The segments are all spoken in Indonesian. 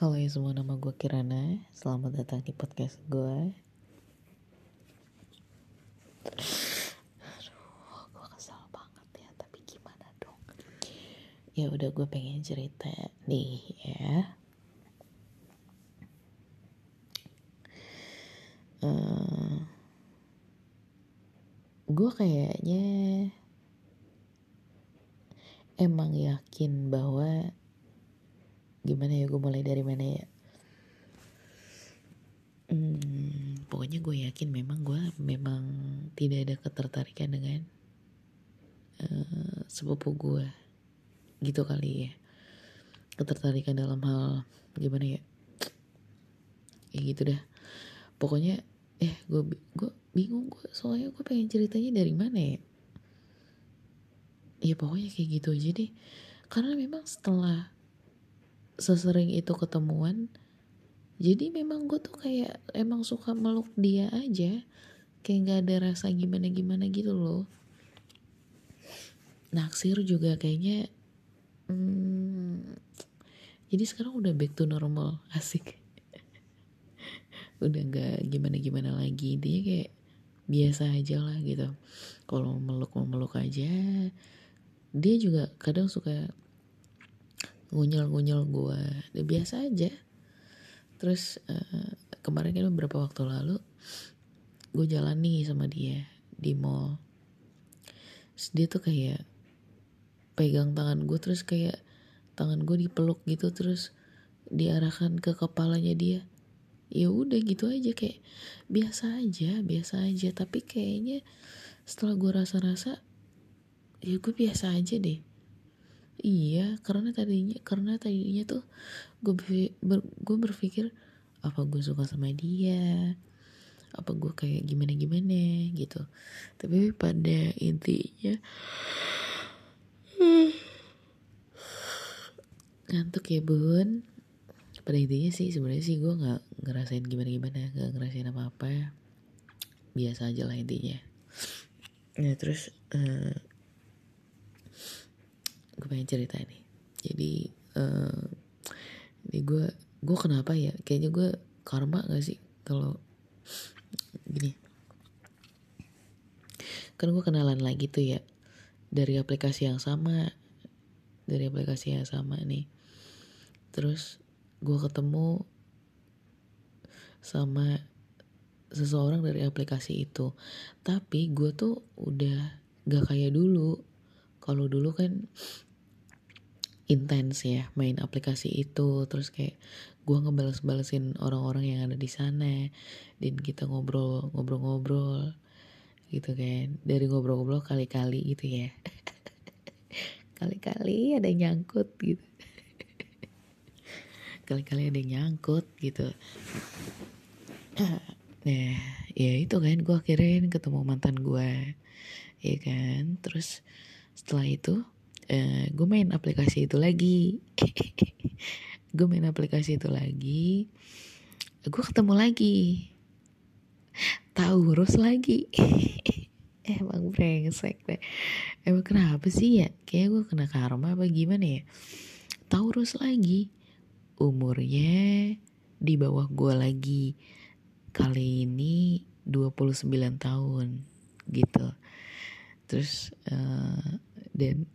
Halo ya semua, nama gue Kirana Selamat datang di podcast gue Aduh, gue kesal banget ya Tapi gimana dong? Ya udah gue pengen cerita nih ya. Uh, Gue kayaknya Emang yakin bahwa gimana ya gue mulai dari mana ya? Hmm, pokoknya gue yakin memang gue memang tidak ada ketertarikan dengan uh, sepupu gue gitu kali ya. Ketertarikan dalam hal gimana ya? Ya gitu dah. Pokoknya eh gue gue bingung gue soalnya gue pengen ceritanya dari mana ya? Ya pokoknya kayak gitu aja deh. Karena memang setelah sesering itu ketemuan jadi memang gue tuh kayak emang suka meluk dia aja. Kayak gak ada rasa gimana gimana gitu loh. Naksir juga kayaknya hmm, jadi sekarang udah back to normal asik. Udah gak gimana gimana lagi dia kayak biasa aja lah gitu. Kalau meluk meluk aja dia juga kadang suka ngunyel-ngunyel gue udah biasa aja. Terus uh, kemarin kan beberapa waktu lalu gue jalan nih sama dia di mall. Terus dia tuh kayak pegang tangan gue terus kayak tangan gue dipeluk gitu terus diarahkan ke kepalanya dia. Ya udah gitu aja kayak biasa aja biasa aja. Tapi kayaknya setelah gue rasa-rasa ya gue biasa aja deh iya karena tadinya karena tadinya tuh gue ber, gue berpikir apa gue suka sama dia? Apa gue kayak gimana gimana gitu. Tapi pada intinya ngantuk ya bun. Pada intinya sih sebenarnya sih gue nggak ngerasain gimana gimana nggak ngerasain apa apa biasa aja lah intinya. Ya terus uh, gue pengen cerita nih jadi uh, ini gue gue kenapa ya? Kayaknya gue karma gak sih kalau gini? Kan gue kenalan lagi tuh ya dari aplikasi yang sama dari aplikasi yang sama nih. Terus gue ketemu sama seseorang dari aplikasi itu. Tapi gue tuh udah gak kayak dulu. Kalau dulu kan intens ya main aplikasi itu. Terus kayak gue ngebales-balesin orang-orang yang ada di sana dan kita ngobrol ngobrol-ngobrol gitu kan. Dari ngobrol-ngobrol kali-kali gitu ya. Kali-kali ada yang nyangkut gitu. Kali-kali ada yang nyangkut gitu. Nah ya itu kan gue akhirnya ketemu mantan gue ya kan. Terus setelah itu uh, eh, gue main aplikasi itu lagi. Gue main aplikasi itu lagi. Gue ketemu lagi. Taurus lagi. Emang brengsek deh. Emang kenapa sih ya? Kayak gue kena karma apa gimana ya? Taurus lagi. Umurnya di bawah gue lagi. Kali ini 29 tahun gitu. Terus uh, dan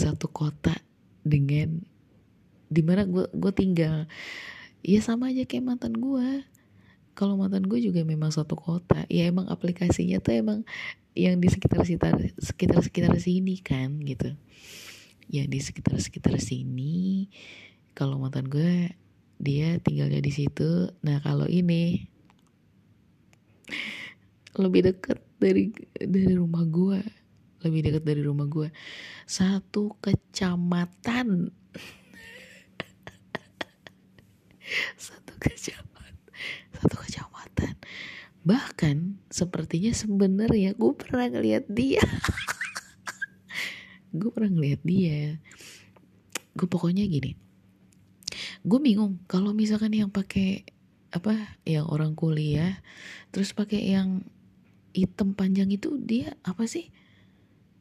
satu kota dengan di mana gue gue tinggal. Ya sama aja kayak mantan gue kalau mantan gue juga memang satu kota. Ya emang aplikasinya tuh emang yang di sekitar sekitar sekitar sekitar sini kan gitu. Yang di sekitar sekitar sini kalau mantan gue dia tinggalnya di situ. Nah kalau ini lebih deket dari dari rumah gue lebih dekat dari rumah gue. Satu kecamatan. Satu kecamatan. Satu kecamatan. Bahkan sepertinya sebenarnya gue pernah ngeliat dia. Gue pernah ngeliat dia. Gue pokoknya gini. Gue bingung kalau misalkan yang pakai apa yang orang kuliah terus pakai yang hitam panjang itu dia apa sih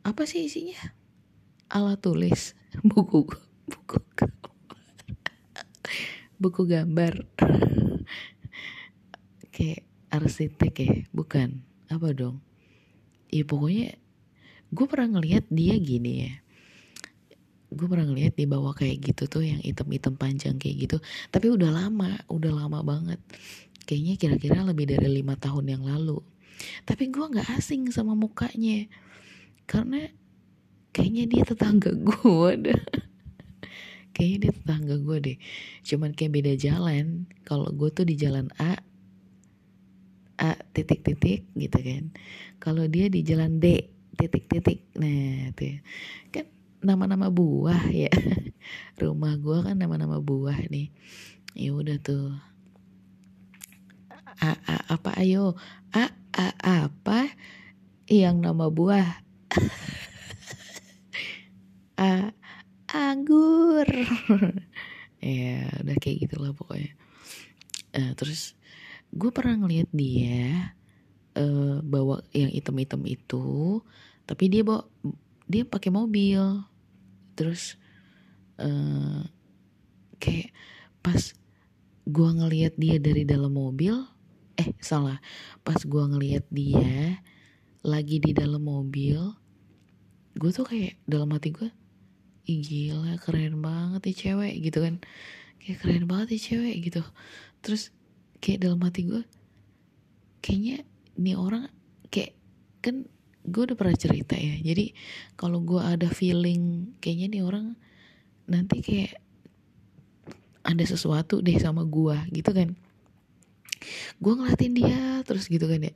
apa sih isinya? Alat tulis buku buku buku gambar. Kayak arsitek ya bukan. Apa dong? Ya pokoknya gue pernah ngeliat dia gini ya. Gue pernah ngeliat di bawah kayak gitu tuh yang item-item panjang kayak gitu. Tapi udah lama udah lama banget. Kayaknya kira-kira lebih dari lima tahun yang lalu. Tapi gue nggak asing sama mukanya karena kayaknya dia tetangga gue deh. Kayaknya dia tetangga gue deh. Cuman kayak beda jalan. Kalau gue tuh di jalan A A titik-titik gitu kan. Kalau dia di jalan D titik-titik. Nah tuh kan nama-nama buah ya. Rumah gue kan nama-nama buah nih. Ya udah tuh. A, a apa? Ayo. A a apa? Yang nama buah a anggur. Ya udah kayak gitulah pokoknya. Uh, terus gue pernah ngeliat dia uh, bawa yang item-item itu tapi dia bawa dia pakai mobil. Terus uh, kayak pas gua ngelihat dia dari dalam mobil eh salah. Pas gua ngelihat dia lagi di dalam mobil gue tuh kayak dalam hati gue Ih gila keren banget nih cewek gitu kan. Kayak keren banget nih cewek gitu. Terus kayak dalam hati gue kayaknya nih orang kayak kan gue udah pernah cerita ya jadi kalau gue ada feeling kayaknya nih orang nanti kayak ada sesuatu deh sama gue gitu kan. Gue ngeliatin dia terus gitu kan ya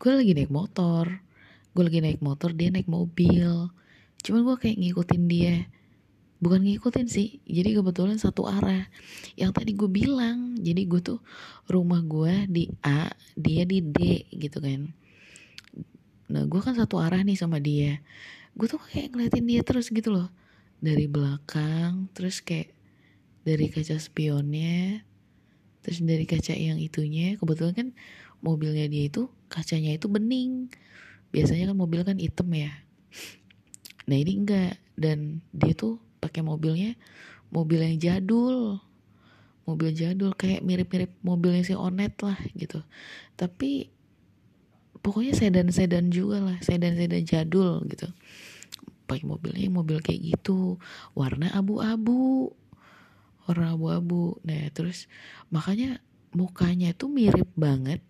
gue lagi naik motor. Gue lagi naik motor dia naik mobil. Cuman gue kayak ngikutin dia. Bukan ngikutin sih jadi kebetulan satu arah. Yang tadi gue bilang jadi gue tuh rumah gue di A dia di D gitu kan. Nah gue kan satu arah nih sama dia. Gue tuh kayak ngeliatin dia terus gitu loh. Dari belakang terus kayak dari kaca spionnya terus dari kaca yang itunya. Kebetulan kan mobilnya dia itu kacanya itu bening. Biasanya kan mobil kan hitam ya. Nah ini enggak. Dan dia tuh pakai mobilnya mobil yang jadul. Mobil jadul kayak mirip-mirip mobilnya si Onet lah gitu. Tapi pokoknya sedan-sedan juga lah sedan-sedan jadul gitu. Pakai mobilnya mobil kayak gitu. Warna abu-abu. Warna abu-abu. Nah terus makanya mukanya tuh mirip banget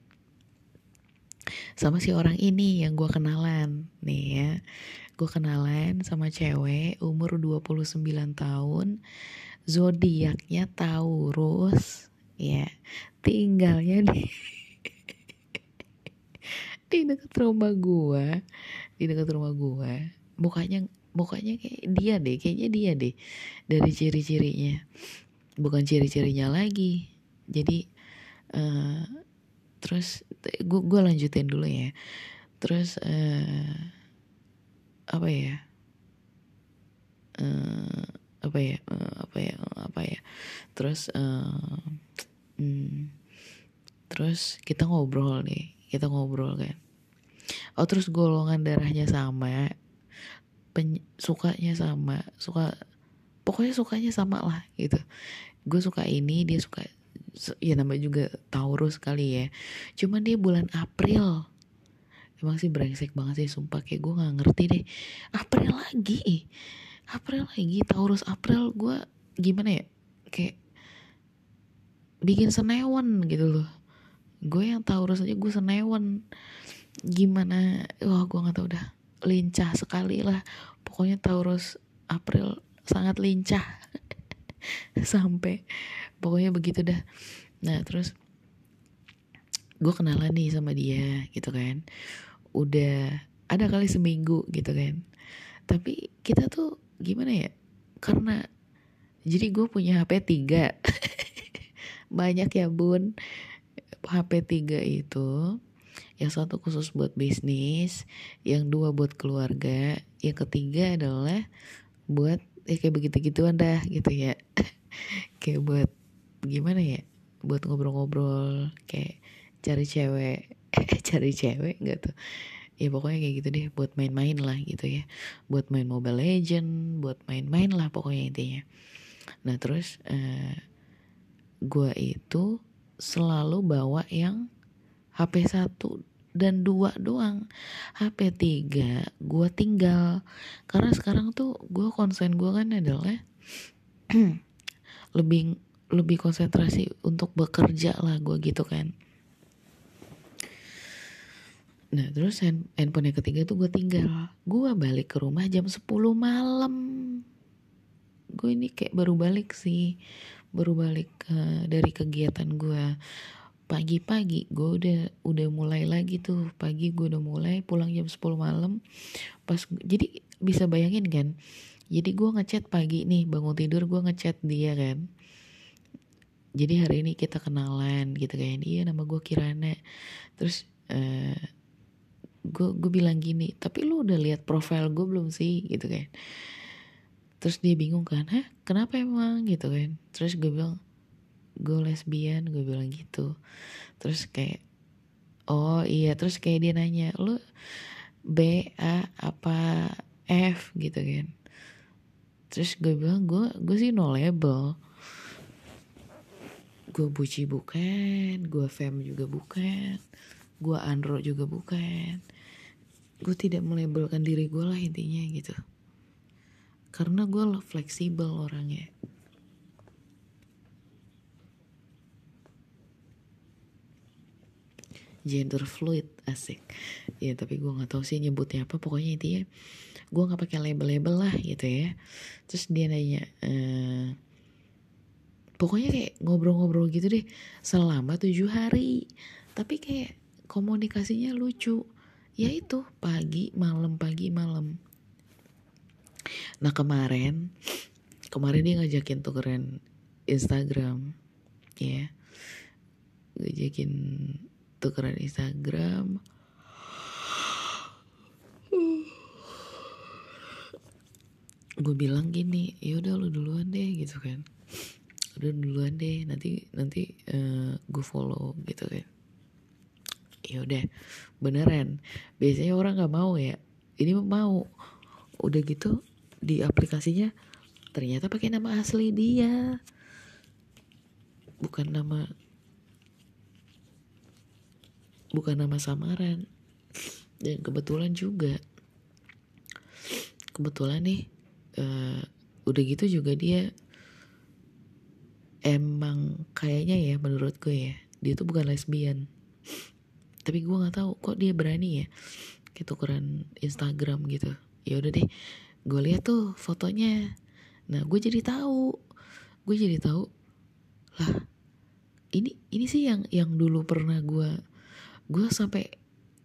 sama si orang ini yang gue kenalan. Nih ya gue kenalan sama cewek umur 29 tahun zodiaknya Taurus. Ya tinggalnya di di dekat rumah gue di dekat rumah gue mukanya mukanya kayak dia deh kayaknya dia deh dari ciri-cirinya. Bukan ciri-cirinya lagi jadi uh, terus gue gue lanjutin dulu ya. Terus uh, apa ya? Uh, apa ya? Uh, apa ya? Apa ya? Terus uh, hmm, terus kita ngobrol nih kita ngobrol kan. Oh terus golongan darahnya sama pen, sukanya sama suka pokoknya sukanya sama lah gitu. Gue suka ini dia suka ya nama juga Taurus kali ya. Cuman dia bulan April. Emang sih brengsek banget sih sumpah. Kayak gue nggak ngerti deh. April lagi. April lagi Taurus April. Gue gimana ya? Kayak bikin senewan gitu loh. Gue yang Taurus aja gue senewan. Gimana? Wah gue nggak tau udah lincah sekali lah. Pokoknya Taurus April sangat lincah. Sampai pokoknya begitu dah. Nah terus gue kenalan nih sama dia gitu kan. Udah ada kali seminggu gitu kan. Tapi kita tuh gimana ya karena jadi gue punya HP 3 banyak ya bun. HP 3 itu yang satu khusus buat bisnis, yang dua buat keluarga, yang ketiga adalah buat ya kayak begitu-gituan dah gitu ya. kayak buat gimana ya? Buat ngobrol-ngobrol, kayak cari cewek, cari cewek nggak tuh? Ya pokoknya kayak gitu deh, buat main-main lah gitu ya. Buat main Mobile Legend, buat main-main lah pokoknya intinya. Nah terus uh, gue itu selalu bawa yang HP satu dan dua doang HP tiga gue tinggal karena sekarang tuh gue konsen gue kan adalah lebih lebih konsentrasi untuk bekerja lah gue gitu kan. Nah terus hand, handphone yang ketiga tuh gue tinggal. Gue balik ke rumah jam 10 malam. Gue ini kayak baru balik sih. Baru balik uh, dari kegiatan gue Pagi-pagi gue udah udah mulai lagi tuh. Pagi gue udah mulai pulang jam 10 malam. Pas Jadi bisa bayangin kan? Jadi gue ngechat pagi nih bangun tidur gue ngechat dia kan jadi hari ini kita kenalan gitu kan. Iya nama gue Kirana. Terus uh, gue gue bilang gini tapi lu udah lihat profil gue belum sih? Gitu kan. Terus dia bingung kan hah kenapa emang? Gitu kan. Terus gue bilang gue lesbian. Gue bilang gitu. Terus kayak oh iya. Terus kayak dia nanya lu B A apa F? Gitu kan. Terus gue bilang gue gue sih no label gue buci bukan gue fem juga bukan gue andro juga bukan. Gue tidak melabelkan diri gue lah intinya gitu. Karena gue fleksibel orangnya. Gender fluid asik. Ya tapi gue nggak tahu sih nyebutnya apa. Pokoknya intinya gue nggak pakai label-label lah gitu ya. Terus dia nanya ehm, pokoknya kayak ngobrol-ngobrol gitu deh selama tujuh hari. Tapi kayak komunikasinya lucu. Ya itu pagi malam pagi malam. Nah kemarin kemarin dia ngajakin tukeran Instagram ya. Ngajakin tukeran Instagram. Gue bilang gini ya udah lu duluan deh gitu kan udah duluan deh nanti nanti uh, gue follow gitu kan. Ya udah beneran. Biasanya orang nggak mau ya. Ini mau. Udah gitu di aplikasinya ternyata pakai nama asli dia. Bukan nama bukan nama samaran. Dan kebetulan juga kebetulan nih uh, udah gitu juga dia emang kayaknya ya menurut gue ya dia tuh bukan lesbian. Tapi gue nggak tahu kok dia berani ya kayak tukeran Instagram gitu. Ya udah deh gue lihat tuh fotonya. Nah gue jadi tahu gue jadi tahu lah ini ini sih yang yang dulu pernah gue gue sampai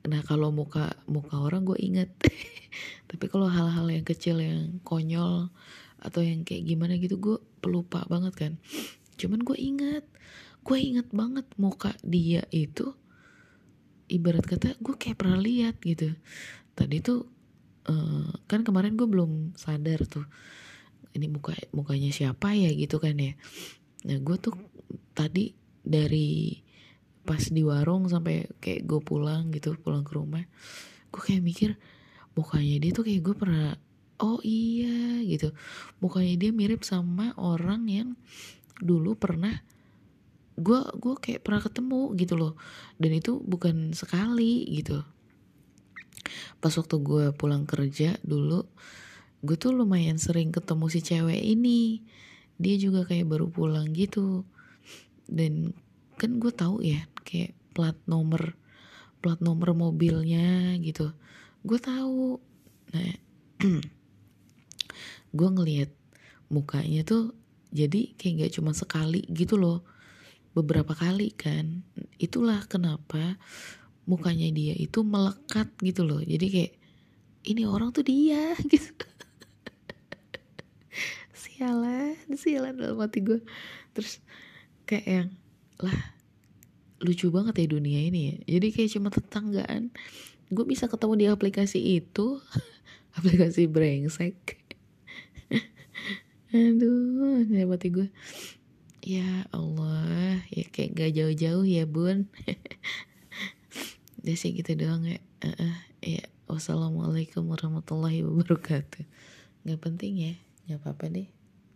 nah kalau muka muka orang gue inget tapi kalau hal-hal yang kecil yang konyol atau yang kayak gimana gitu gue pelupa banget kan cuman gue inget gue inget banget muka dia itu ibarat kata gue kayak pernah lihat gitu. Tadi tuh uh, kan kemarin gue belum sadar tuh ini muka mukanya siapa ya gitu kan ya. Nah gue tuh tadi dari pas di warung sampai kayak gue pulang gitu pulang ke rumah gue kayak mikir mukanya dia tuh kayak gue pernah oh iya gitu. Mukanya dia mirip sama orang yang dulu pernah gue gue kayak pernah ketemu gitu loh. Dan itu bukan sekali gitu. Pas waktu gue pulang kerja dulu gue tuh lumayan sering ketemu si cewek ini. Dia juga kayak baru pulang gitu. Dan kan gue tahu ya kayak plat nomor plat nomor mobilnya gitu. Gue tahu. Nah gue ngelihat mukanya tuh jadi kayak gak cuma sekali gitu loh. Beberapa kali kan. Itulah kenapa mukanya dia itu melekat gitu loh. Jadi kayak ini orang tuh dia gitu. Sialan sialan dalam hati gue terus kayak yang lah lucu banget ya dunia ini ya. Jadi kayak cuma tetanggaan. Gue bisa ketemu di aplikasi itu aplikasi brengsek aduh hati gue Ya Allah, ya kayak gak jauh-jauh ya bun. Udah sih gitu doang ya. Uh, uh, ya, wassalamualaikum warahmatullahi wabarakatuh. Gak penting ya, gak apa-apa deh.